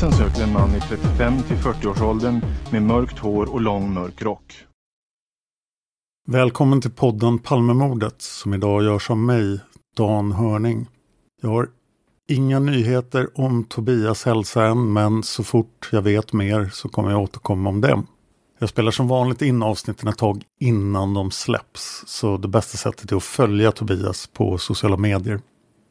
Polisen söker en man i 35 till 40-årsåldern med mörkt hår och lång mörk rock. Välkommen till podden Palmemordet som idag görs av mig, Dan Hörning. Jag har inga nyheter om Tobias hälsa än, men så fort jag vet mer så kommer jag återkomma om det. Jag spelar som vanligt in avsnitten ett tag innan de släpps, så det bästa sättet är att följa Tobias på sociala medier.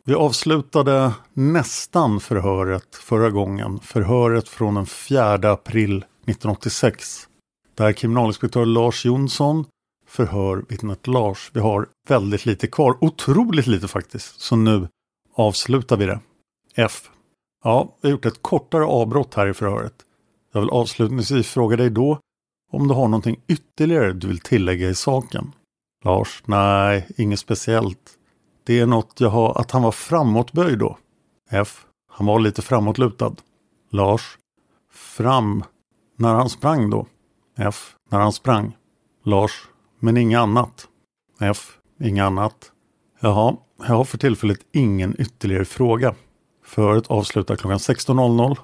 Vi avslutade nästan förhöret förra gången, förhöret från den 4 april 1986. Där kriminalinspektör Lars Jonsson förhör vittnet Lars. Vi har väldigt lite kvar, otroligt lite faktiskt. Så nu avslutar vi det. F. Ja, vi har gjort ett kortare avbrott här i förhöret. Jag vill avslutningsvis fråga dig då om du har någonting ytterligare du vill tillägga i saken. Lars, nej, inget speciellt. Det är något jag har, att han var framåtböjd då. F. Han var lite framåtlutad. Lars. Fram. När han sprang då. F. När han sprang. Lars. Men inget annat. F. Inget annat. Jaha, jag har för tillfället ingen ytterligare fråga. Förhöret avslutar klockan 16.00.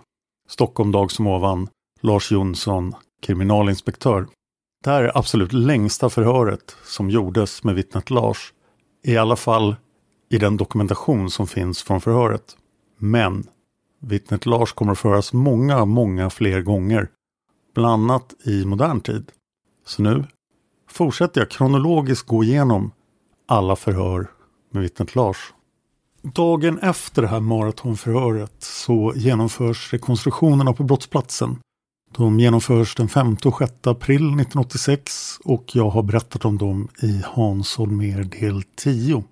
Stockholm dag som ovan. Lars Jonsson, kriminalinspektör. Det här är absolut längsta förhöret som gjordes med vittnet Lars. I alla fall i den dokumentation som finns från förhöret. Men vittnet Lars kommer att föras många, många fler gånger. Bland annat i modern tid. Så nu fortsätter jag kronologiskt gå igenom alla förhör med vittnet Lars. Dagen efter det här maratonförhöret så genomförs rekonstruktionerna på brottsplatsen. De genomförs den 5 och 6 april 1986 och jag har berättat om dem i Hans Holmér del 10.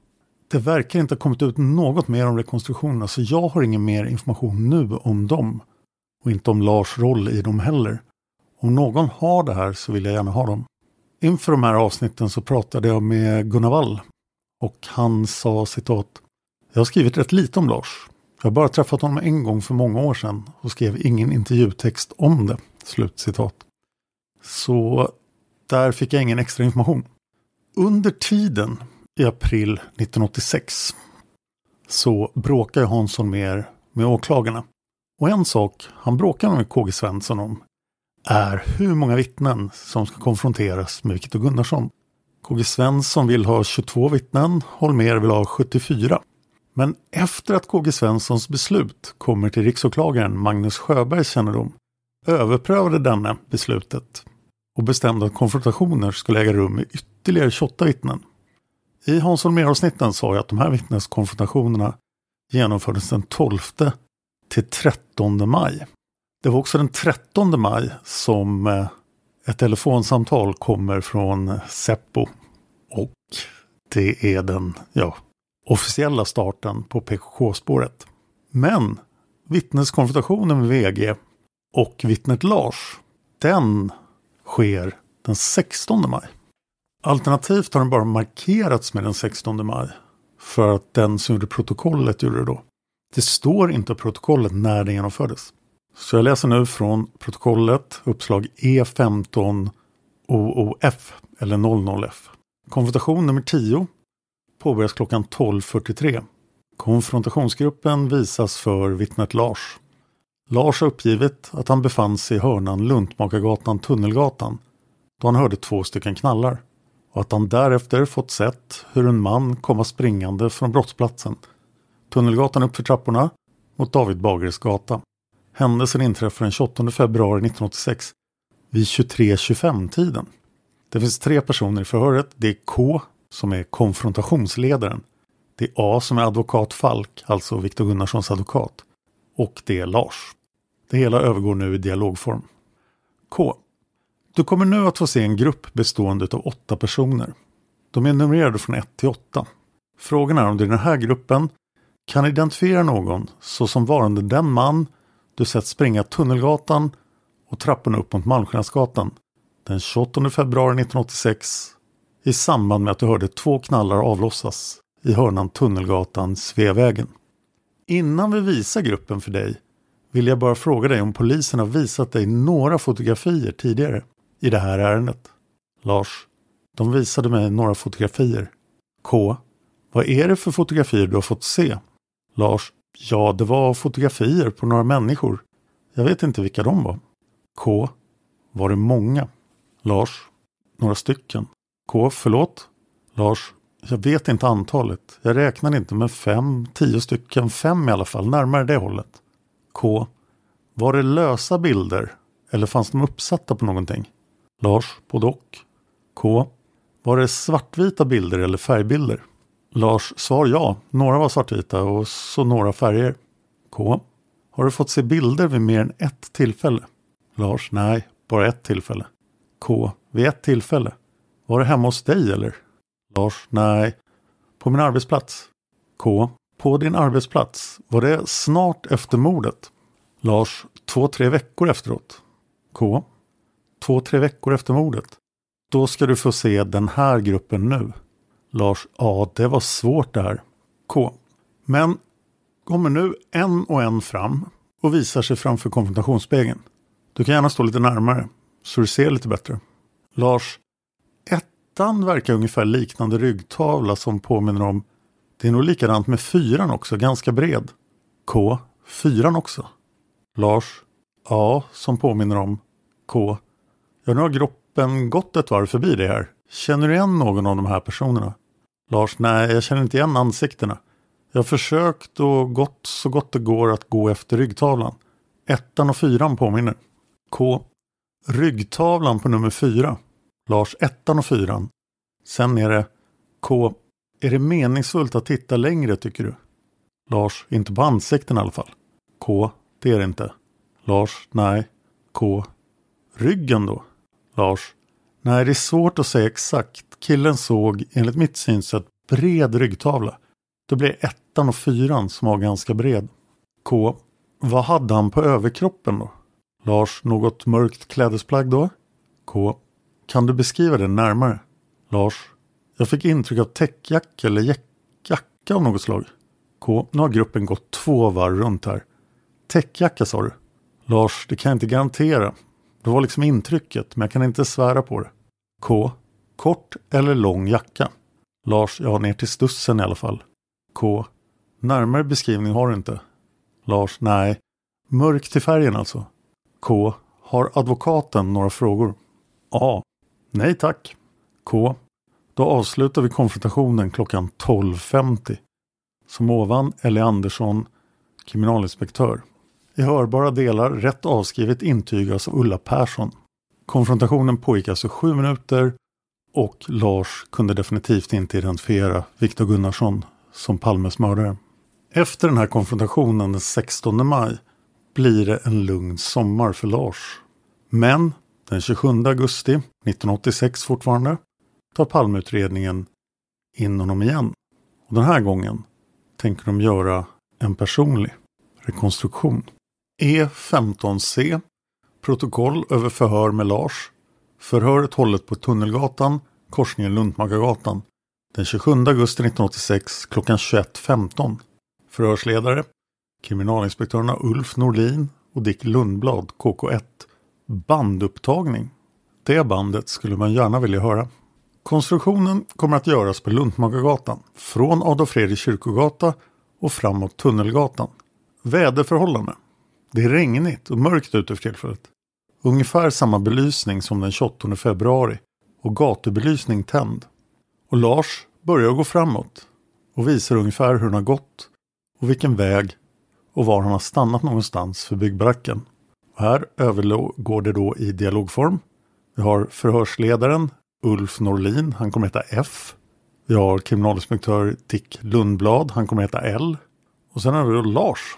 Det verkar inte ha kommit ut något mer om rekonstruktionerna så jag har ingen mer information nu om dem. Och inte om Lars roll i dem heller. Om någon har det här så vill jag gärna ha dem. Inför de här avsnitten så pratade jag med Gunnar Wall och han sa citat Jag har skrivit rätt lite om Lars. Jag har bara träffat honom en gång för många år sedan och skrev ingen intervjutext om det. Slut citat. Så där fick jag ingen extra information. Under tiden i april 1986 så bråkar Hansson mer med åklagarna. Och en sak han bråkar med KG Svensson om är hur många vittnen som ska konfronteras med Viktor Gunnarsson. KG Svensson vill ha 22 vittnen, Holmer vill ha 74. Men efter att KG Svenssons beslut kommer till riksåklagaren Magnus Sjöbergs kännedom överprövade denne beslutet och bestämde att konfrontationer skulle äga rum med ytterligare 28 vittnen. I Hans Holmér-avsnitten sa jag att de här vittneskonfrontationerna genomfördes den 12 till 13 maj. Det var också den 13 maj som eh, ett telefonsamtal kommer från Seppo och det är den ja, officiella starten på PKK-spåret. Men vittneskonfrontationen med VG och vittnet Lars, den sker den 16 maj. Alternativt har den bara markerats med den 16 maj för att den som gjorde protokollet gjorde det då. Det står inte i protokollet när det genomfördes. Så jag läser nu från protokollet uppslag E15 OOF eller 00F. Konfrontation nummer 10 påbörjas klockan 12.43. Konfrontationsgruppen visas för vittnet Lars. Lars har uppgivit att han befann sig i hörnan Luntmakargatan Tunnelgatan då han hörde två stycken knallar och att han därefter fått sett hur en man komma springande från brottsplatsen. Tunnelgatan uppför trapporna mot David Bagares gata. Händelsen inträffar den 28 februari 1986 vid 23.25-tiden. Det finns tre personer i förhöret. Det är K som är konfrontationsledaren. Det är A som är advokat Falk, alltså Viktor Gunnarssons advokat. Och det är Lars. Det hela övergår nu i dialogform. K. Du kommer nu att få se en grupp bestående av åtta personer. De är numrerade från 1 till 8. Frågan är om du i den här gruppen kan identifiera någon såsom varande den man du sett springa Tunnelgatan och trapporna upp mot Malmskillnadsgatan den 28 februari 1986 i samband med att du hörde två knallar avlossas i hörnan Tunnelgatan Sveavägen. Innan vi visar gruppen för dig vill jag bara fråga dig om polisen har visat dig några fotografier tidigare i det här ärendet. Lars, de visade mig några fotografier. K. Vad är det för fotografier du har fått se? Lars. Ja, det var fotografier på några människor. Jag vet inte vilka de var. K. Var det många? Lars. Några stycken. K. Förlåt? Lars. Jag vet inte antalet. Jag räknade inte med fem, tio stycken, fem i alla fall, närmare det hållet. K. Var det lösa bilder? Eller fanns de uppsatta på någonting? Lars. på dock. K. Var det svartvita bilder eller färgbilder? Lars. Svar ja. Några var svartvita och så några färger. K. Har du fått se bilder vid mer än ett tillfälle? Lars. Nej, bara ett tillfälle. K. Vid ett tillfälle. Var det hemma hos dig eller? Lars. Nej. På min arbetsplats. K. På din arbetsplats. Var det snart efter mordet? Lars. Två, tre veckor efteråt. K. Två, tre veckor efter mordet. Då ska du få se den här gruppen nu. Lars. Ja, det var svårt det här. K. Men kommer nu en och en fram och visar sig framför konfrontationsspegeln. Du kan gärna stå lite närmare så du ser lite bättre. Lars. Ettan verkar ungefär liknande ryggtavla som påminner om det är nog likadant med fyran också, ganska bred. K. Fyran också. Lars. Ja, som påminner om K. Ja, nu har gruppen gått ett varv förbi det här. Känner du igen någon av de här personerna? Lars. Nej, jag känner inte igen ansiktena. Jag har försökt och gått så gott det går att gå efter ryggtavlan. Ettan och fyran påminner. K. Ryggtavlan på nummer fyra. Lars ettan och fyran. Sen är det K. Är det meningsfullt att titta längre tycker du? Lars. Inte på ansikten i alla fall. K. Det är det inte. Lars. Nej. K. Ryggen då? Lars. Nej, det är svårt att säga exakt. Killen såg enligt mitt synsätt bred ryggtavla. Det blir ettan och fyran som var ganska bred. K. Vad hade han på överkroppen då? Lars. Något mörkt klädesplagg då? K. Kan du beskriva det närmare? Lars. Jag fick intryck av täckjacka eller jacka av något slag. K. Nu har gruppen gått två varv runt här. Täckjacka sa du? Lars. Det kan jag inte garantera. Det var liksom intrycket, men jag kan inte svära på det. K. Kort eller lång jacka? Lars. jag har ner till stussen i alla fall. K. Närmare beskrivning har du inte? Lars. Nej. Mörk till färgen alltså? K. Har advokaten några frågor? A. Nej tack. K. Då avslutar vi konfrontationen klockan 12.50. Som ovan Ellie Andersson, kriminalinspektör. I hörbara delar rätt avskrivet intygas av Ulla Persson. Konfrontationen pågick alltså sju minuter och Lars kunde definitivt inte identifiera Viktor Gunnarsson som Palmes mördare. Efter den här konfrontationen den 16 maj blir det en lugn sommar för Lars. Men den 27 augusti 1986 fortfarande tar Palmeutredningen in honom igen. Och den här gången tänker de göra en personlig rekonstruktion. E15C Protokoll över förhör med Lars. Förhöret hållet på Tunnelgatan, korsningen Luntmakargatan. den 27 augusti 1986 klockan 21.15. Förhörsledare kriminalinspektörerna Ulf Norlin och Dick Lundblad, KK1. Bandupptagning. Det bandet skulle man gärna vilja höra. Konstruktionen kommer att göras på Luntmakargatan. från Adolf Fredriks kyrkogata och framåt Tunnelgatan. Väderförhållande. Det är regnigt och mörkt ute för tillfället. Ungefär samma belysning som den 28 februari och gatubelysning tänd. Och Lars börjar gå framåt och visar ungefär hur han har gått och vilken väg och var han har stannat någonstans för byggbaracken. Och här övergår det då i dialogform. Vi har förhörsledaren Ulf Norlin, han kommer heta F. Vi har kriminalinspektör Dick Lundblad, han kommer heta L. Och sen har vi då Lars.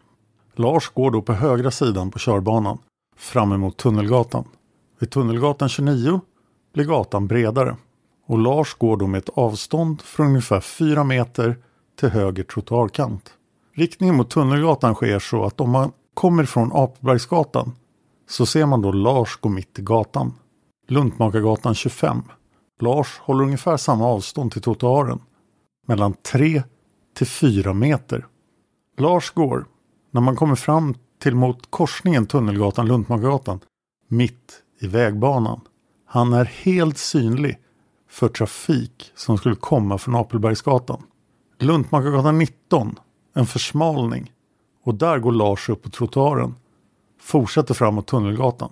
Lars går då på högra sidan på körbanan fram emot Tunnelgatan. Vid Tunnelgatan 29 blir gatan bredare och Lars går då med ett avstånd från ungefär 4 meter till höger trottoarkant. Riktningen mot Tunnelgatan sker så att om man kommer från Apbergsgatan så ser man då Lars gå mitt i gatan. Luntmakargatan 25. Lars håller ungefär samma avstånd till trottoaren. Mellan 3 till 4 meter. Lars går när man kommer fram till mot korsningen Tunnelgatan Luntmakargatan mitt i vägbanan. Han är helt synlig för trafik som skulle komma från Apelbergsgatan. Luntmakargatan 19, en försmalning och där går Lars upp på trottoaren. Fortsätter framåt Tunnelgatan.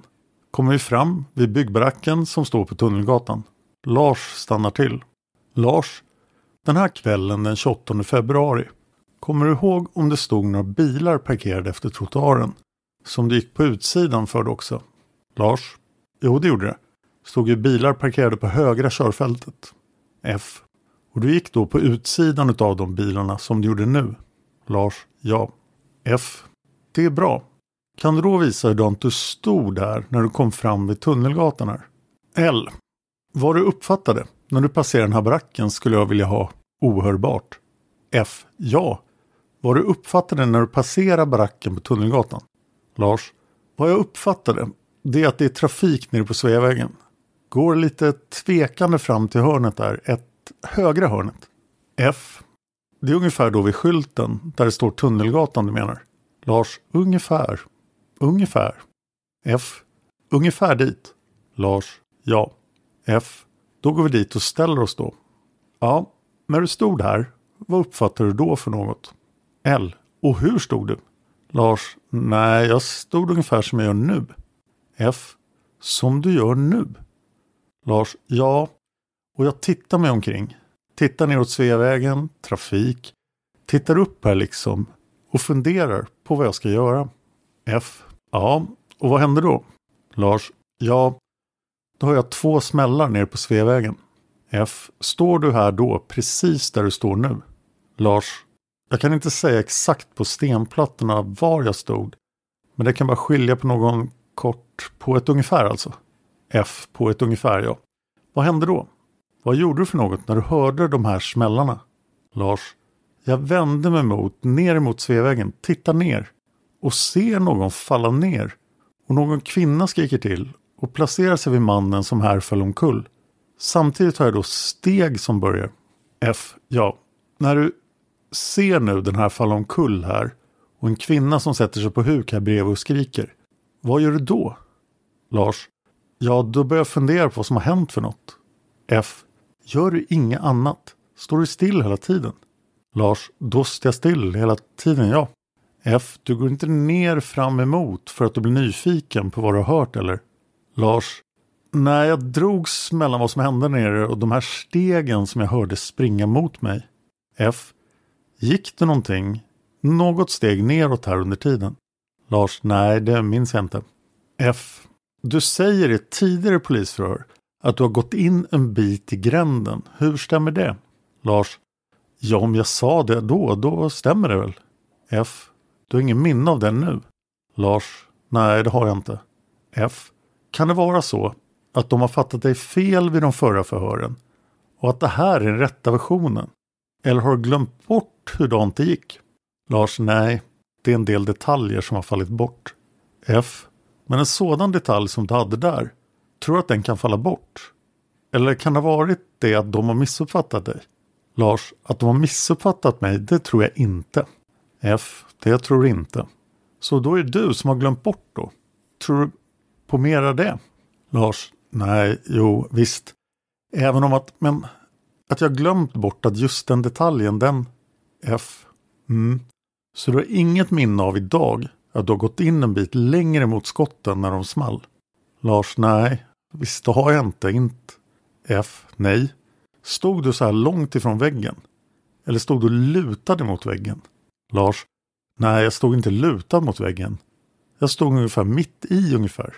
Kommer vi fram vid byggbaracken som står på Tunnelgatan. Lars stannar till. Lars, den här kvällen den 28 februari Kommer du ihåg om det stod några bilar parkerade efter trottoaren? Som det gick på utsidan för det också? Lars? Jo, det gjorde det. Stod ju bilar parkerade på högra körfältet. F. Och du gick då på utsidan av de bilarna som du gjorde nu? Lars? Ja. F. Det är bra. Kan du då visa hur du stod där när du kom fram vid Tunnelgatan här? L. Vad du uppfattade när du passerade den här baracken skulle jag vilja ha ohörbart. F. Ja, vad du uppfattade när du passerar baracken på Tunnelgatan? Lars, vad jag uppfattade det är att det är trafik nere på Sveavägen. Går lite tvekande fram till hörnet där, ett högra hörnet. F. Det är ungefär då vid skylten där det står Tunnelgatan du menar? Lars, ungefär. Ungefär. F. Ungefär dit. Lars, ja. F. Då går vi dit och ställer oss då. Ja, när du stod här, vad uppfattade du då för något? L. Och hur stod du? Lars. Nej, jag stod ungefär som jag gör nu. F. Som du gör nu? Lars. Ja. Och jag tittar mig omkring. Tittar neråt Sveavägen, trafik. Tittar upp här liksom. Och funderar på vad jag ska göra. F. Ja, och vad händer då? Lars. Ja, då har jag två smällar nere på Sveavägen. F. Står du här då, precis där du står nu? Lars. Jag kan inte säga exakt på stenplattorna var jag stod. Men det kan bara skilja på någon kort, på ett ungefär alltså. F på ett ungefär, ja. Vad hände då? Vad gjorde du för något när du hörde de här smällarna? Lars. Jag vände mig mot, ner mot Sveavägen, tittar ner och ser någon falla ner. Och någon kvinna skriker till och placerar sig vid mannen som här föll omkull. Samtidigt har jag då steg som börjar. F. Ja, när du ser nu den här falla omkull här och en kvinna som sätter sig på huk här bredvid och skriker. Vad gör du då? Lars. Ja, då börjar jag fundera på vad som har hänt för något. F. Gör du inget annat? Står du still hela tiden? Lars. Då står jag still hela tiden, ja. F. Du går inte ner fram emot för att du blir nyfiken på vad du har hört eller? Lars. Nej, jag drogs mellan vad som hände nere och de här stegen som jag hörde springa mot mig. F. Gick det någonting? Något steg neråt här under tiden? Lars. Nej, det minns jag inte. F. Du säger i ett tidigare polisförhör att du har gått in en bit i gränden. Hur stämmer det? Lars. Ja, om jag sa det då, då stämmer det väl? F. Du har ingen minne av det nu? Lars. Nej, det har jag inte. F. Kan det vara så att de har fattat dig fel vid de förra förhören och att det här är den rätta versionen? Eller har du glömt bort hurdant det gick? Lars. Nej, det är en del detaljer som har fallit bort. F. Men en sådan detalj som du hade där, tror du att den kan falla bort? Eller kan det ha varit det att de har missuppfattat dig? Lars, att de har missuppfattat mig, det tror jag inte. F, det jag tror inte. Så då är det du som har glömt bort då? Tror du på mera det? Lars, nej, jo, visst. Även om att, men att jag glömt bort att just den detaljen, den F. Mm. Så du har inget minne av idag att du har gått in en bit längre mot skotten när de small? Lars, nej, visst det har jag inte. Inte. F, nej. Stod du så här långt ifrån väggen? Eller stod du lutad mot väggen? Lars, nej, jag stod inte lutad mot väggen. Jag stod ungefär mitt i ungefär.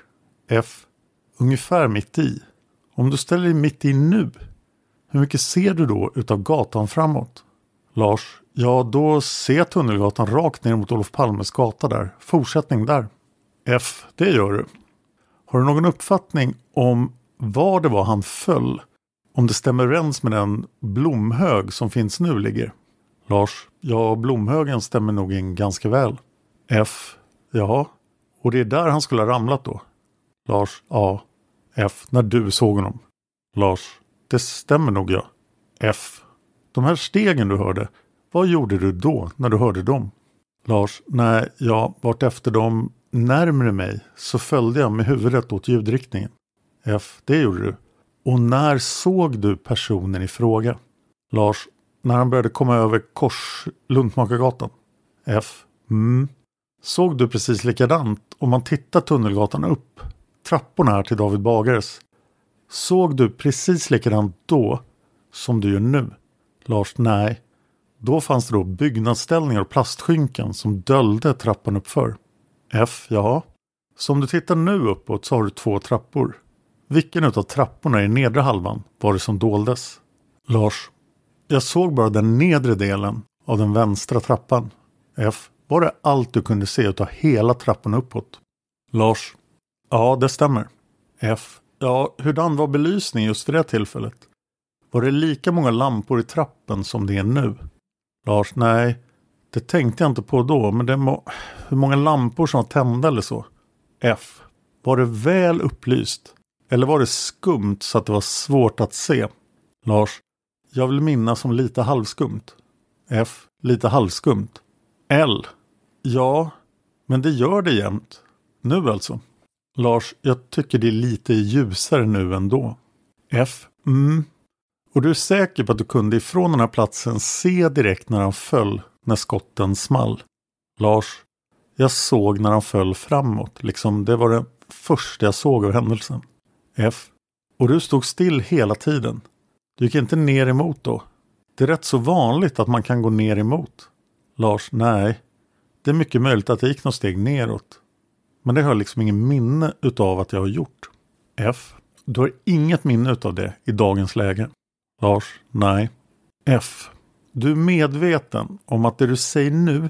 F, ungefär mitt i. Om du ställer dig mitt i nu, hur mycket ser du då utav gatan framåt? Lars, Ja, då ser jag Tunnelgatan rakt ner mot Olof Palmes gata där. Fortsättning där. F, det gör du. Har du någon uppfattning om var det var han föll? Om det stämmer överens med den blomhög som finns nu ligger? Lars, ja blomhögen stämmer nog in ganska väl. F, ja. Och det är där han skulle ha ramlat då? Lars, ja. F, när du såg honom. Lars, det stämmer nog ja. F, de här stegen du hörde, vad gjorde du då när du hörde dem? Lars, nej, ja, vart efter dem närmre mig så följde jag med huvudet åt ljudriktningen. F, det gjorde du. Och när såg du personen i fråga? Lars, när han började komma över kors Luntmakargatan. F, mm. Såg du precis likadant om man tittar Tunnelgatan upp? Trapporna här till David Bagares. Såg du precis likadant då som du gör nu? Lars, nej. Då fanns det då byggnadsställningar och plastskynken som döljde trappan uppför. F, ja. Så om du tittar nu uppåt så har du två trappor. Vilken av trapporna i nedre halvan var det som doldes? Lars. Jag såg bara den nedre delen av den vänstra trappan. F. Var det allt du kunde se utav hela trappan uppåt? Lars. Ja, det stämmer. F. Ja, hurdan var belysningen just för det tillfället? Var det lika många lampor i trappen som det är nu? Lars, nej. Det tänkte jag inte på då, men det må... hur många lampor som var tända eller så? F. Var det väl upplyst? Eller var det skumt så att det var svårt att se? Lars. Jag vill minnas som lite halvskumt. F. Lite halvskumt. L. Ja, men det gör det jämt. Nu alltså. Lars, jag tycker det är lite ljusare nu ändå. F. Mm, och du är säker på att du kunde ifrån den här platsen se direkt när han föll, när skotten small? Lars. Jag såg när han föll framåt, liksom det var det första jag såg av händelsen. F. Och du stod still hela tiden. Du gick inte ner emot då? Det är rätt så vanligt att man kan gå ner emot. Lars. Nej. Det är mycket möjligt att jag gick något steg neråt. Men det har jag liksom ingen minne utav att jag har gjort. F. Du har inget minne utav det i dagens läge. Lars. Nej. F. Du är medveten om att det du säger nu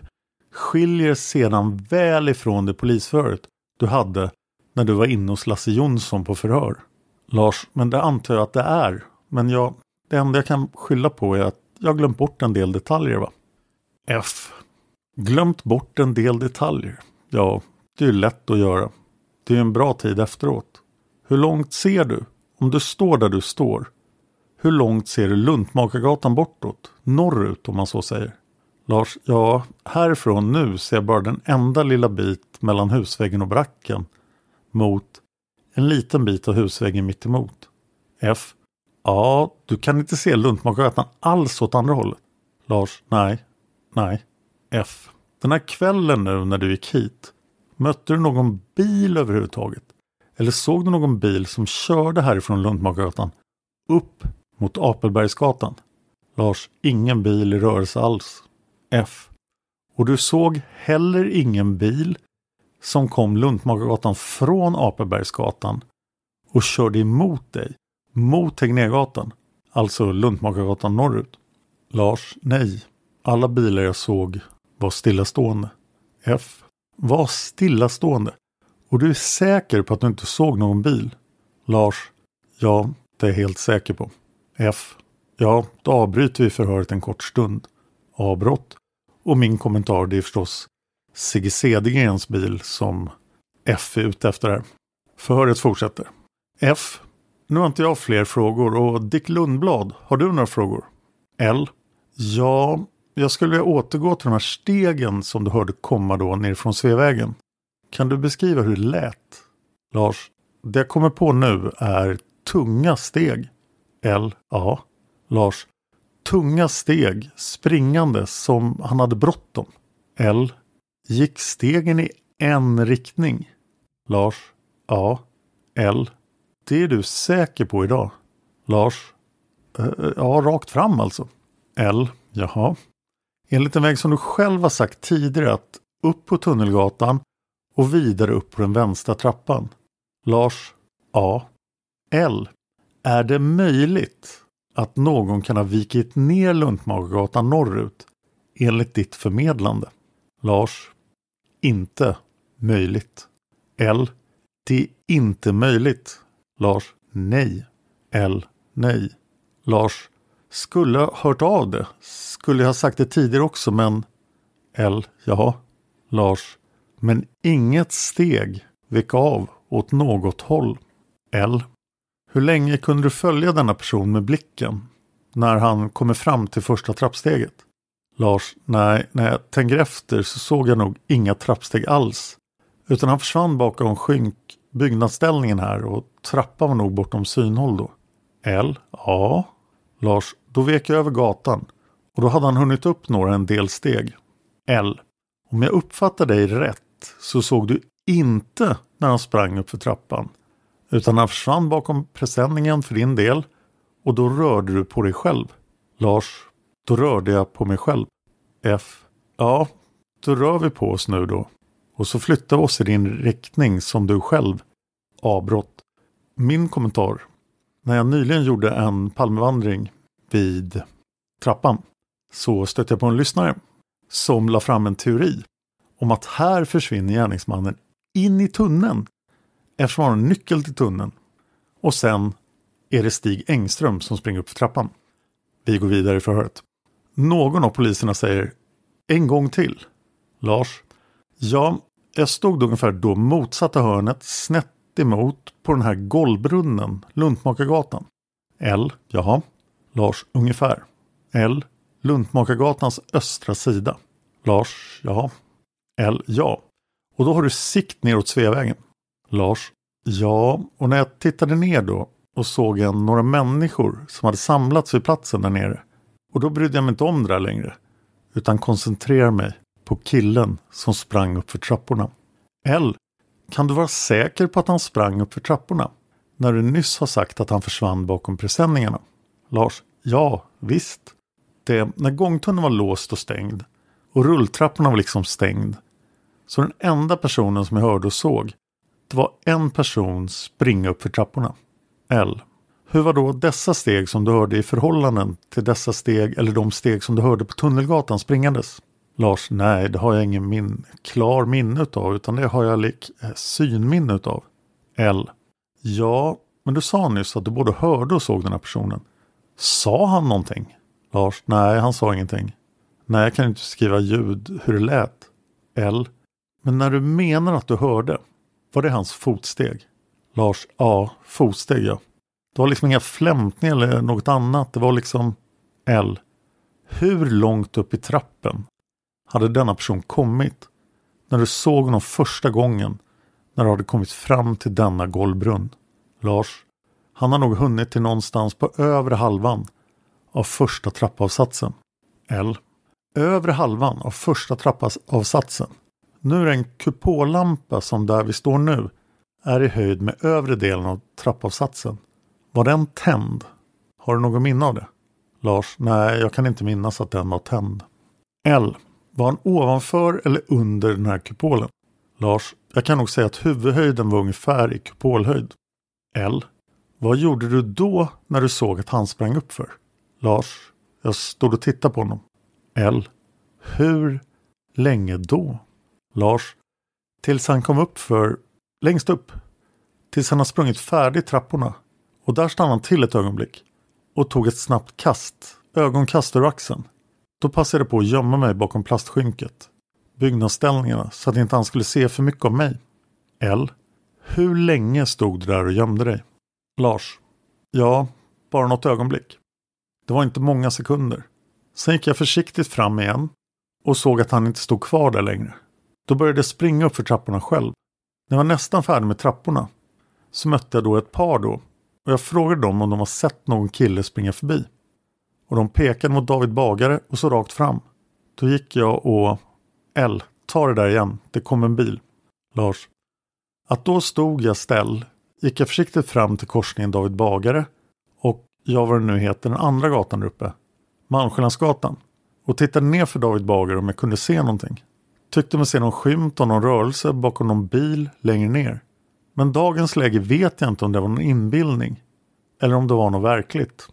skiljer sedan väl ifrån det polisförhöret du hade när du var inne hos Lasse Jonsson på förhör. Lars, men det antar jag att det är. Men jag, det enda jag kan skylla på är att jag glömt bort en del detaljer va? F. Glömt bort en del detaljer. Ja, det är ju lätt att göra. Det är en bra tid efteråt. Hur långt ser du? Om du står där du står. Hur långt ser du Luntmakargatan bortåt? Norrut om man så säger. Lars, ja, härifrån nu ser jag bara den enda lilla bit mellan husväggen och bracken mot en liten bit av husväggen mitt emot. F. Ja, du kan inte se Luntmakargatan alls åt andra hållet. Lars. Nej. Nej. F. Den här kvällen nu när du gick hit. Mötte du någon bil överhuvudtaget? Eller såg du någon bil som körde härifrån Luntmakargatan upp mot Apelbergsgatan? Lars. Ingen bil i rörelse alls. F. Och du såg heller ingen bil som kom Luntmakargatan från Apelbergsgatan och körde emot dig, mot Tegnérgatan, alltså Luntmakargatan norrut. Lars, nej. Alla bilar jag såg var stillastående. F. Var stillastående. Och du är säker på att du inte såg någon bil? Lars. Ja, det är jag helt säker på. F. Ja, då avbryter vi förhöret en kort stund. Avbrott. Och min kommentar det är förstås Sigge Cedergrens bil som F är ute efter här. Förhöret fortsätter. F. Nu har inte jag fler frågor och Dick Lundblad, har du några frågor? L. Ja, jag skulle vilja återgå till de här stegen som du hörde komma då nerifrån Sveavägen. Kan du beskriva hur det lät? Lars. Det jag kommer på nu är tunga steg. L. A. Lars. Tunga steg, springande som han hade bråttom. L. Gick stegen i en riktning? Lars. Ja. L. Det är du säker på idag? Lars. Eh, eh, ja, rakt fram alltså. L. Jaha. Enligt en väg som du själv har sagt tidigare att upp på Tunnelgatan och vidare upp på den vänstra trappan. Lars. A L. Är det möjligt att någon kan ha vikit ner Luntmagargatan norrut enligt ditt förmedlande? Lars. Inte möjligt. L. Det är inte möjligt. Lars. Nej. L. Nej. Lars. Skulle ha hört av det. Skulle jag ha sagt det tidigare också men L. Ja. Lars. Men inget steg vek av åt något håll. L. Hur länge kunde du följa denna person med blicken? När han kommer fram till första trappsteget? Lars, nej, när jag tänker efter så såg jag nog inga trappsteg alls. Utan han försvann bakom skynk byggnadsställningen här och trappan var nog bortom synhåll då. L? Ja. Lars, då vek jag över gatan och då hade han hunnit upp några en del steg. L. Om jag uppfattar dig rätt så såg du inte när han sprang upp för trappan. Utan han försvann bakom presenningen för din del och då rörde du på dig själv. Lars, då rörde jag på mig själv. F. Ja, då rör vi på oss nu då. Och så flyttar vi oss i din riktning som du själv avbrott. Min kommentar. När jag nyligen gjorde en Palmevandring vid trappan så stötte jag på en lyssnare som la fram en teori om att här försvinner gärningsmannen in i tunneln eftersom han har en nyckel till tunneln. Och sen är det Stig Engström som springer upp för trappan. Vi går vidare i förhöret. Någon av poliserna säger en gång till. Lars. Ja, jag stod ungefär då motsatta hörnet snett emot på den här golvbrunnen, Luntmakargatan. L. Jaha. Lars. Ungefär. L. Luntmakargatans östra sida. Lars. Jaha. L. Ja. Och då har du sikt neråt Sveavägen. Lars. Ja, och när jag tittade ner då och såg en, några människor som hade samlats vid platsen där nere. Och då brydde jag mig inte om det där längre. Utan koncentrerade mig på killen som sprang upp för trapporna? L. Kan du vara säker på att han sprang upp för trapporna? När du nyss har sagt att han försvann bakom presenningarna? Lars. Ja, visst. Det, när gångtunneln var låst och stängd och rulltrapporna var liksom stängd. Så den enda personen som jag hörde och såg det var en person springa upp för trapporna. L. Hur var då dessa steg som du hörde i förhållanden till dessa steg eller de steg som du hörde på Tunnelgatan springandes? Lars, nej det har jag ingen min klar minne utav utan det har jag lik eh, synminne utav. L. Ja, men du sa nyss att du både hörde och såg den här personen. Sa han någonting? Lars, nej han sa ingenting. Nej, jag kan inte skriva ljud hur det lät. L. Men när du menar att du hörde, var det hans fotsteg? Lars, ja, fotsteg ja. Det var liksom inga flämtningar eller något annat. Det var liksom L. Hur långt upp i trappen hade denna person kommit när du såg honom första gången när du hade kommit fram till denna golvbrunn? Lars, han har nog hunnit till någonstans på övre halvan av första trappavsatsen. L. Övre halvan av första trappavsatsen. Nu är det en kupollampa som där vi står nu är i höjd med övre delen av trappavsatsen. Var den tänd? Har du något minne av det? Lars, nej, jag kan inte minnas att den var tänd. L. Var han ovanför eller under den här kupolen? Lars, jag kan nog säga att huvudhöjden var ungefär i kupolhöjd. L. Vad gjorde du då när du såg att han sprang upp för? Lars, jag stod och tittade på honom. L. Hur länge då? Lars. Tills han kom upp för längst upp. Tills han har sprungit färdigt trapporna. Och där stannade han till ett ögonblick. Och tog ett snabbt kast. Ögonkast ur axeln. Då passade jag på att gömma mig bakom plastskynket. Byggnadsställningarna så att inte han skulle se för mycket av mig. L. Hur länge stod du där och gömde dig? Lars. Ja, bara något ögonblick. Det var inte många sekunder. Sen gick jag försiktigt fram igen och såg att han inte stod kvar där längre. Då började jag springa upp för trapporna själv. När jag var nästan färdig med trapporna så mötte jag då ett par då och jag frågade dem om de har sett någon kille springa förbi. Och de pekade mot David Bagare och så rakt fram. Då gick jag och L, ta det där igen, det kom en bil. Lars. Att då stod jag ställ, gick jag försiktigt fram till korsningen David Bagare och jag vad det nu heter, den andra gatan där uppe. Malmskillnadsgatan. Och tittade ner för David Bagare om jag kunde se någonting. Tyckte mig se någon skymt av någon rörelse bakom någon bil längre ner. Men dagens läge vet jag inte om det var någon inbildning. Eller om det var något verkligt.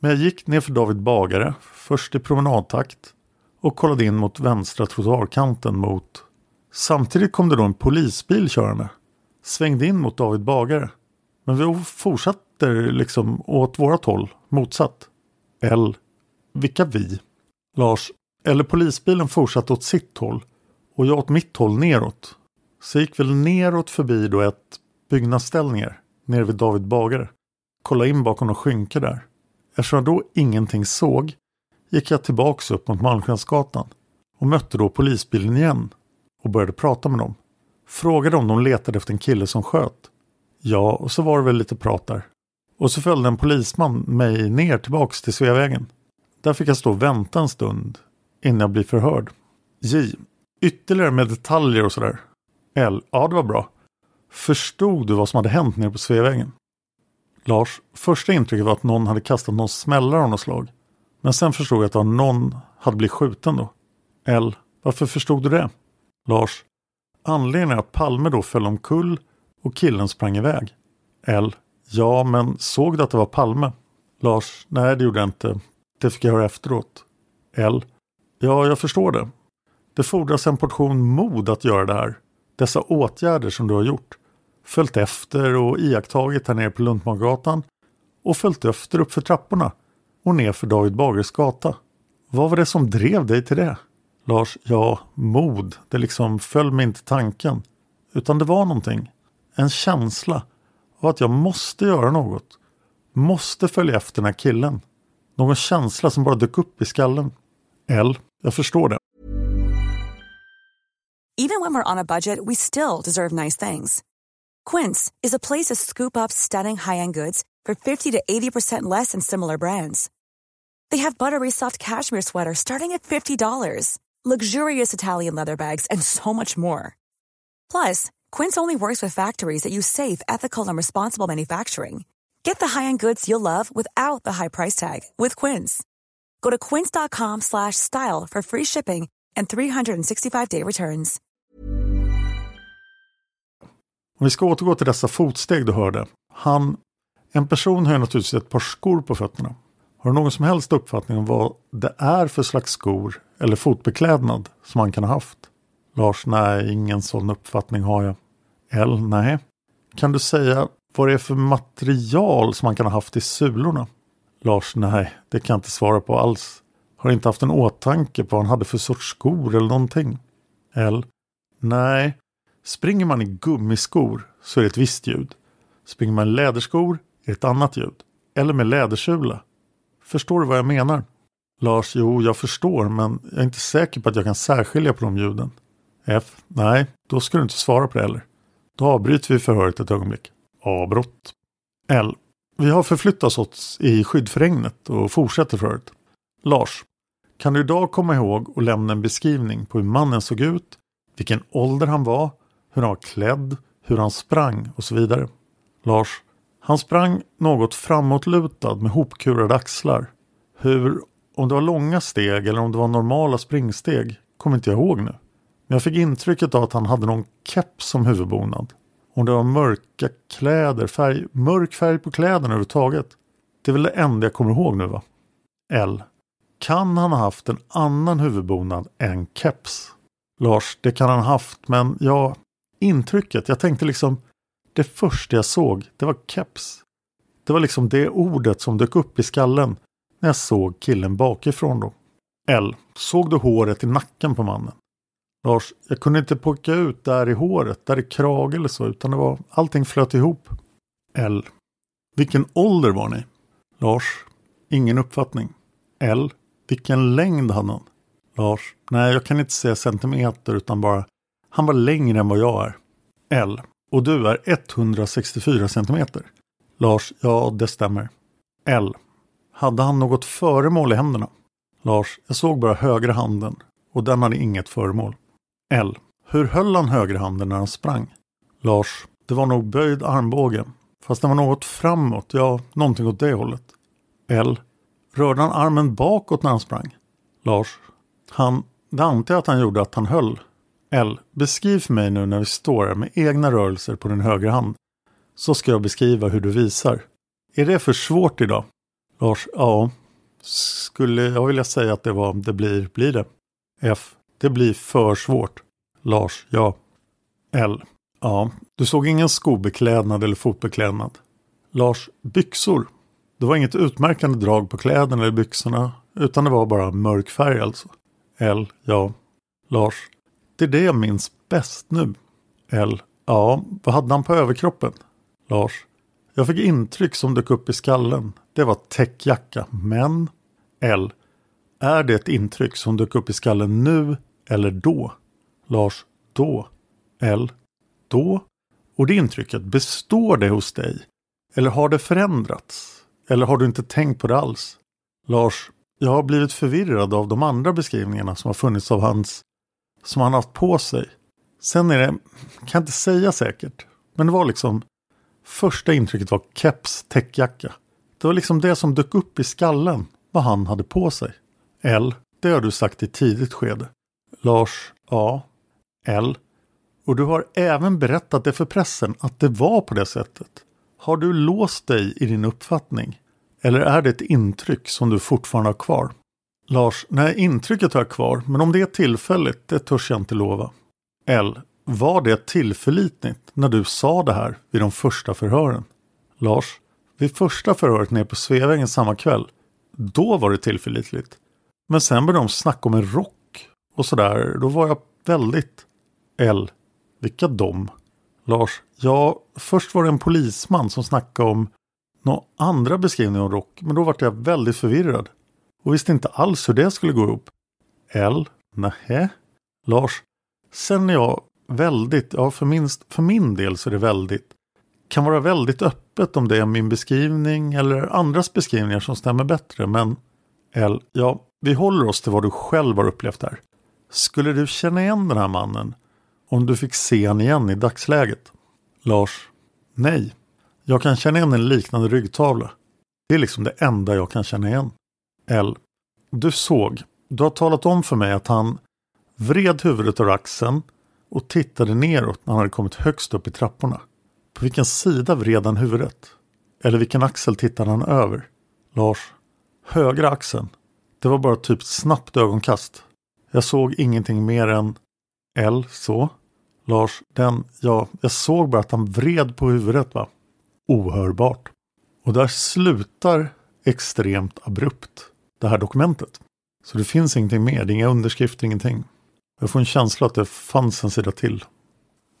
Men jag gick ner för David Bagare, först i promenadtakt och kollade in mot vänstra trottoarkanten mot... Samtidigt kom det då en polisbil körande. Svängde in mot David Bagare. Men vi fortsatte liksom åt vårat håll, motsatt. L. Vilka vi? Lars. Eller polisbilen fortsatte åt sitt håll och jag åt mitt håll neråt. Så gick väl neråt förbi då ett byggnadsställningar nere vid David Bagare. Kolla in bakom några skynke där. Eftersom jag då ingenting såg gick jag tillbaks upp mot Malmskillnadsgatan och mötte då polisbilen igen och började prata med dem. Frågade om de letade efter en kille som sköt. Ja, och så var det väl lite prat där. Och så följde en polisman mig ner tillbaks till Sveavägen. Där fick jag stå och vänta en stund innan jag blir förhörd. J. Ytterligare med detaljer och sådär. L. Ja, det var bra. Förstod du vad som hade hänt nere på Sveavägen? Lars. Första intrycket var att någon hade kastat någon smällare av något slag. Men sen förstod jag att någon hade blivit skjuten då. L. Varför förstod du det? Lars. Anledningen är att Palme då föll omkull och killen sprang iväg. L. Ja, men såg du att det var Palme? Lars. Nej, det gjorde jag inte. Det fick jag höra efteråt. L. Ja, jag förstår det. Det fordras en portion mod att göra det här. Dessa åtgärder som du har gjort. Följt efter och iakttagit här nere på Luntmagatan och följt efter upp för trapporna och ner för David Bagares gata. Vad var det som drev dig till det? Lars, ja, mod. Det liksom föll mig inte tanken. Utan det var någonting. En känsla av att jag måste göra något. Måste följa efter den här killen. Någon känsla som bara dök upp i skallen. L. Jag förstår det. Even when we're on a budget we still deserve nice things. Quince is a place to scoop up stunning high-end goods for 50 to 80% less than similar brands. They have buttery soft cashmere sweaters starting at $50 luxurious Italian leather bags, and so much more. Plus, Quince only works with factories that use safe, ethical, and responsible manufacturing. Get the high-end goods you'll love without the high price tag with Quince. Go to quince.com slash style for free shipping and 365-day returns. Om vi ska återgå till dessa fotsteg du hörde. Han, en person har naturligtvis ett par skor på fötterna. Har du någon som helst uppfattning om vad det är för slags skor eller fotbeklädnad som han kan ha haft? Lars, nej, ingen sån uppfattning har jag. L, nej. Kan du säga vad det är för material som han kan ha haft i sulorna? Lars, nej, det kan jag inte svara på alls. Har inte haft en åtanke på vad han hade för sorts skor eller någonting. L, nej. Springer man i gummiskor så är det ett visst ljud. Springer man i läderskor är det ett annat ljud. Eller med lädersula. Förstår du vad jag menar? Lars, jo, jag förstår, men jag är inte säker på att jag kan särskilja på de ljuden. F. Nej, då ska du inte svara på det heller. Då avbryter vi förhöret ett ögonblick. Avbrott. L. Vi har förflyttat oss i skyddförregnet och fortsätter förhöret. Lars. Kan du idag komma ihåg och lämna en beskrivning på hur mannen såg ut, vilken ålder han var, hur han var klädd, hur han sprang och så vidare? Lars. Han sprang något framåtlutad med hopkurade axlar. Hur, om det var långa steg eller om det var normala springsteg, kommer inte jag ihåg nu. Men jag fick intrycket av att han hade någon keps som huvudbonad. Om det var mörka kläder, färg, mörk färg på kläderna överhuvudtaget. Det är väl det enda jag kommer ihåg nu va? L. Kan han ha haft en annan huvudbonad än keps? Lars, det kan han ha haft, men ja, intrycket, jag tänkte liksom det första jag såg, det var keps. Det var liksom det ordet som dök upp i skallen när jag såg killen bakifrån då. L. Såg du håret i nacken på mannen? Lars, jag kunde inte pocka ut där i håret, där i krage eller så, utan det var allting flöt ihop. L. Vilken ålder var ni? Lars. Ingen uppfattning. L. Vilken längd hade han? Lars. Nej, jag kan inte säga centimeter utan bara han var längre än vad jag är. L. Och du är 164 centimeter. Lars. Ja, det stämmer. L. Hade han något föremål i händerna? Lars. Jag såg bara högra handen och den hade inget föremål. L. Hur höll han högra handen när han sprang? Lars. Det var nog böjd armbåge. Fast den var något framåt, ja, någonting åt det hållet. L. Rörde han armen bakåt när han sprang? Lars. Han, det antar jag att han gjorde att han höll. L. Beskriv för mig nu när vi står här med egna rörelser på din högra hand. Så ska jag beskriva hur du visar. Är det för svårt idag? Lars. Ja. Skulle jag vilja säga att det var, det blir, blir det. F. Det blir för svårt. Lars, ja. L. Ja, du såg ingen skobeklädnad eller fotbeklädnad. Lars, byxor. Det var inget utmärkande drag på kläderna eller byxorna, utan det var bara mörk färg alltså. L. Ja. Lars. Det är det jag minns bäst nu. L. Ja, vad hade han på överkroppen? Lars. Jag fick intryck som dök upp i skallen. Det var täckjacka, men... L. Är det ett intryck som dök upp i skallen nu eller då? Lars, då. L. Då? Och det intrycket, består det hos dig? Eller har det förändrats? Eller har du inte tänkt på det alls? Lars, jag har blivit förvirrad av de andra beskrivningarna som har funnits av hans som han haft på sig. Sen är det, kan jag inte säga säkert, men det var liksom första intrycket var keps, täckjacka. Det var liksom det som dök upp i skallen, vad han hade på sig. L, det har du sagt i tidigt skede. Lars, ja. L. Och du har även berättat det för pressen att det var på det sättet. Har du låst dig i din uppfattning? Eller är det ett intryck som du fortfarande har kvar? Lars, nej intrycket har jag kvar, men om det är tillfälligt, det törs jag inte lova. L. Var det tillförlitligt när du sa det här vid de första förhören? Lars, vid första förhöret nere på Sveavägen samma kväll, då var det tillförlitligt. Men sen började de snacka om en rock och sådär. Då var jag väldigt... L. Vilka dom? Lars. Ja, först var det en polisman som snackade om några andra beskrivningar om rock. Men då var jag väldigt förvirrad. Och visste inte alls hur det skulle gå ihop. L. Nähä. Lars. Sen är jag väldigt, ja för, minst, för min del så är det väldigt, kan vara väldigt öppet om det är min beskrivning eller andras beskrivningar som stämmer bättre. Men L. Ja, vi håller oss till vad du själv har upplevt här. Skulle du känna igen den här mannen om du fick se han igen i dagsläget? Lars. Nej. Jag kan känna igen en liknande ryggtavla. Det är liksom det enda jag kan känna igen. L. Du såg. Du har talat om för mig att han vred huvudet ur axeln och tittade neråt när han hade kommit högst upp i trapporna. På vilken sida vred han huvudet? Eller vilken axel tittade han över? Lars. Högra axeln. Det var bara typ snabbt ögonkast. Jag såg ingenting mer än L så. Lars, den, ja, jag såg bara att han vred på huvudet va. Ohörbart. Och där slutar extremt abrupt det här dokumentet. Så det finns ingenting mer, det är inga underskrifter, ingenting. Jag får en känsla att det fanns en sida till.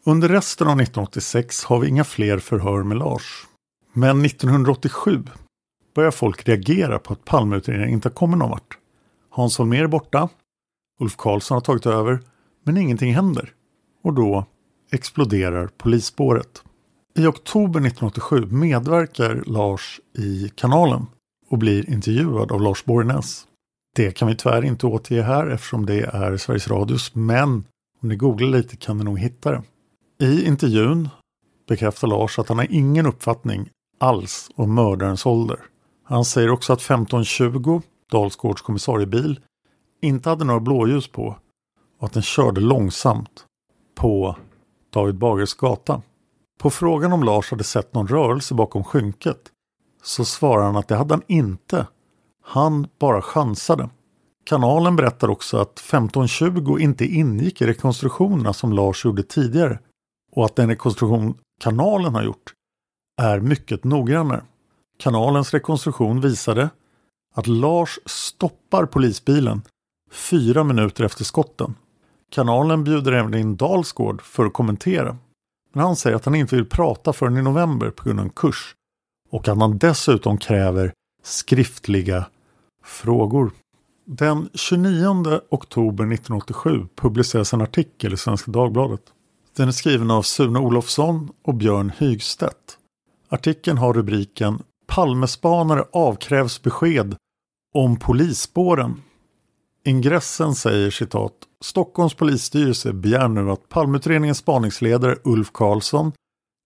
Under resten av 1986 har vi inga fler förhör med Lars. Men 1987 börjar folk reagera på att Palmeutredningen inte har kommit någon vart. Hans Holmér är borta. Ulf Karlsson har tagit över. Men ingenting händer. Och då exploderar polisspåret. I oktober 1987 medverkar Lars i kanalen och blir intervjuad av Lars Borgnäs. Det kan vi tyvärr inte återge här eftersom det är Sveriges Radios men om ni googlar lite kan ni nog hitta det. I intervjun bekräftar Lars att han har ingen uppfattning alls om mördarens ålder. Han säger också att 1520, Dalsgårds kommissariebil, inte hade några blåljus på och att den körde långsamt på David Bagares gata. På frågan om Lars hade sett någon rörelse bakom skynket så svarar han att det hade han inte. Han bara chansade. Kanalen berättar också att 1520 inte ingick i rekonstruktionerna som Lars gjorde tidigare och att den rekonstruktion kanalen har gjort är mycket noggrannare. Kanalens rekonstruktion visade att Lars stoppar polisbilen fyra minuter efter skotten. Kanalen bjuder även in Dalsgård för att kommentera. Men han säger att han inte vill prata förrän i november på grund av en kurs och att man dessutom kräver skriftliga frågor. Den 29 oktober 1987 publiceras en artikel i Svenska Dagbladet. Den är skriven av Sune Olofsson och Björn Hygstedt. Artikeln har rubriken Palmespanare avkrävs besked om polisspåren. Ingressen säger citat Stockholms polisstyrelse begär nu att Palmeutredningens spaningsledare Ulf Karlsson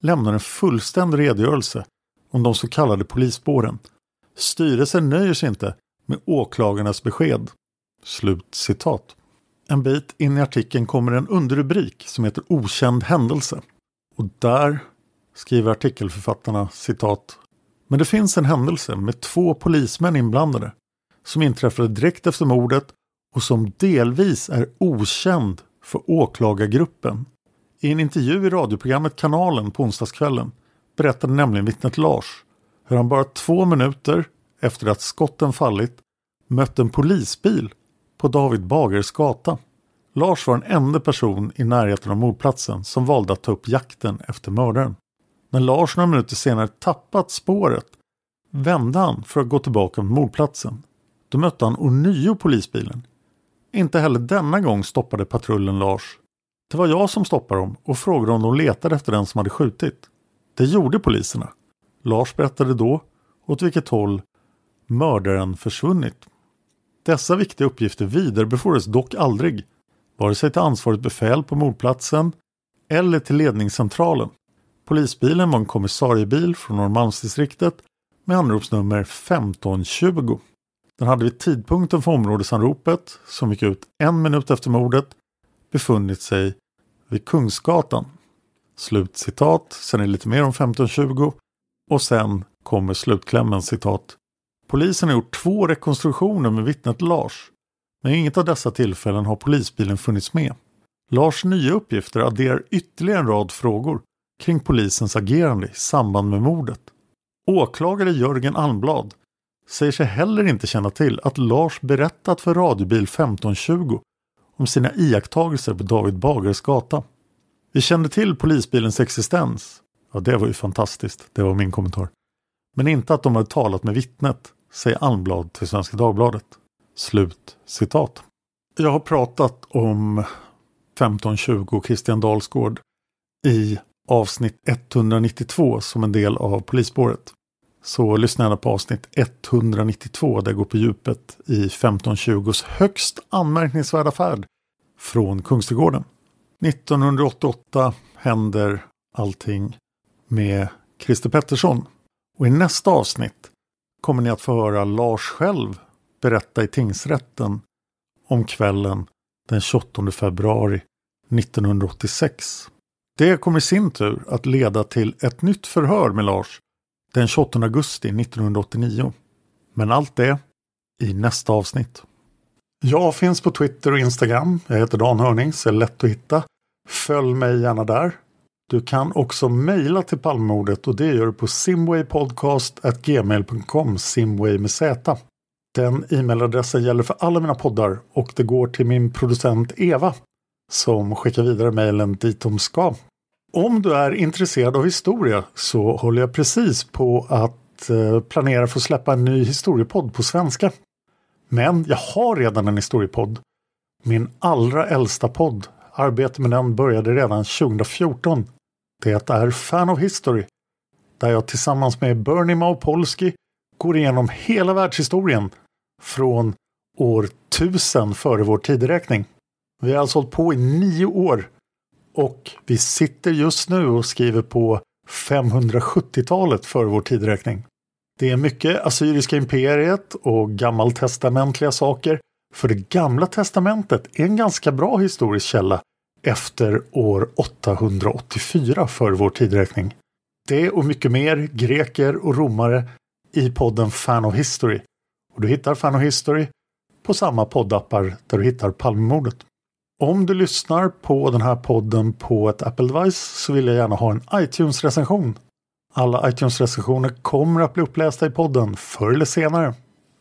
lämnar en fullständig redogörelse om de så kallade polisspåren. Styrelsen nöjer sig inte med åklagarnas besked. Slut citat. En bit in i artikeln kommer en underrubrik som heter Okänd händelse. Och där skriver artikelförfattarna citat. Men det finns en händelse med två polismän inblandade som inträffade direkt efter mordet och som delvis är okänd för åklagargruppen. I en intervju i radioprogrammet Kanalen på onsdagskvällen berättade nämligen vittnet Lars hur han bara två minuter efter att skotten fallit mött en polisbil på David Bagares gata. Lars var den enda person i närheten av mordplatsen som valde att ta upp jakten efter mördaren. När Lars några minuter senare tappat spåret vände han för att gå tillbaka mot mordplatsen. Då mötte han ånyo polisbilen. Inte heller denna gång stoppade patrullen Lars. Det var jag som stoppade dem och frågade om de letade efter den som hade skjutit. Det gjorde poliserna. Lars berättade då åt vilket håll mördaren försvunnit. Dessa viktiga uppgifter vidarebefordrades dock aldrig, vare sig till ansvarigt befäl på mordplatsen eller till ledningscentralen. Polisbilen var en kommissariebil från Norrmalmsdistriktet med anropsnummer 1520. Den hade vid tidpunkten för områdesanropet, som gick ut en minut efter mordet, befunnit sig vid Kungsgatan. Slutcitat, sen är det lite mer om 1520 och sen kommer slutklämmen citat. Polisen har gjort två rekonstruktioner med vittnet Lars. Men inget av dessa tillfällen har polisbilen funnits med. Lars nya uppgifter adderar ytterligare en rad frågor kring polisens agerande i samband med mordet. Åklagare Jörgen Almblad säger sig heller inte känna till att Lars berättat för radiobil 1520 om sina iakttagelser på David Bagares gata. Vi kände till polisbilens existens. Ja, det var ju fantastiskt. Det var min kommentar. Men inte att de hade talat med vittnet, säger Almblad till Svenska Dagbladet. Slut citat. Jag har pratat om 1520 Christian Dalsgård i avsnitt 192 som en del av polisspåret. Så lyssna gärna på avsnitt 192 där jag går på djupet i 1520s högst anmärkningsvärda färd från Kungsträdgården. 1988 händer allting med Christer Pettersson. Och i nästa avsnitt kommer ni att få höra Lars själv berätta i tingsrätten om kvällen den 28 februari 1986. Det kommer i sin tur att leda till ett nytt förhör med Lars den 28 augusti 1989. Men allt det i nästa avsnitt. Jag finns på Twitter och Instagram. Jag heter Dan Hörnings, är lätt att hitta. Följ mig gärna där. Du kan också mejla till Palmemordet och det gör du på simwaypodcast.gmail.com simway med z. Den e-mailadressen gäller för alla mina poddar och det går till min producent Eva som skickar vidare mejlen dit de ska. Om du är intresserad av historia så håller jag precis på att eh, planera för att släppa en ny historiepodd på svenska. Men jag har redan en historiepodd. Min allra äldsta podd. Arbetet med den började redan 2014. Det är Fan of History. Där jag tillsammans med Bernie Maupolsky går igenom hela världshistorien från år 1000 före vår tideräkning. Vi har alltså hållit på i nio år och vi sitter just nu och skriver på 570-talet före vår tideräkning. Det är mycket Assyriska imperiet och gammaltestamentliga saker. För det gamla testamentet är en ganska bra historisk källa efter år 884 för vår tideräkning. Det och mycket mer greker och romare i podden Fan of History. Och du hittar Fan of History på samma poddappar där du hittar Palmemordet. Om du lyssnar på den här podden på ett Apple device så vill jag gärna ha en iTunes-recension. Alla iTunes-recensioner kommer att bli upplästa i podden förr eller senare.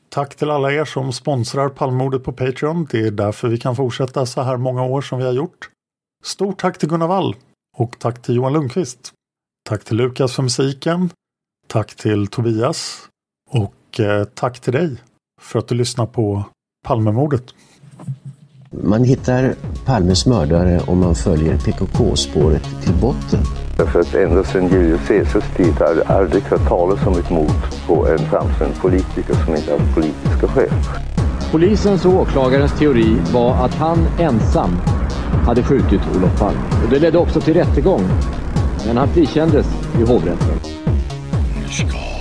Tack till alla er som sponsrar Palmemordet på Patreon. Det är därför vi kan fortsätta så här många år som vi har gjort. Stort tack till Gunnar Wall och tack till Johan Lundqvist. Tack till Lukas för musiken. Tack till Tobias. Och eh, tack till dig för att du lyssnar på Palmemordet. Man hittar Palmes mördare om man följer PKK-spåret till botten. Därför att ända sedan Julius Caesars tid har det aldrig hört talas om ett mord på en framstående politiker som inte har politiska skäl. Polisens och åklagarens teori var att han ensam hade skjutit Olof Palme. Och det ledde också till rättegång. Men han frikändes i hovrätten. Ska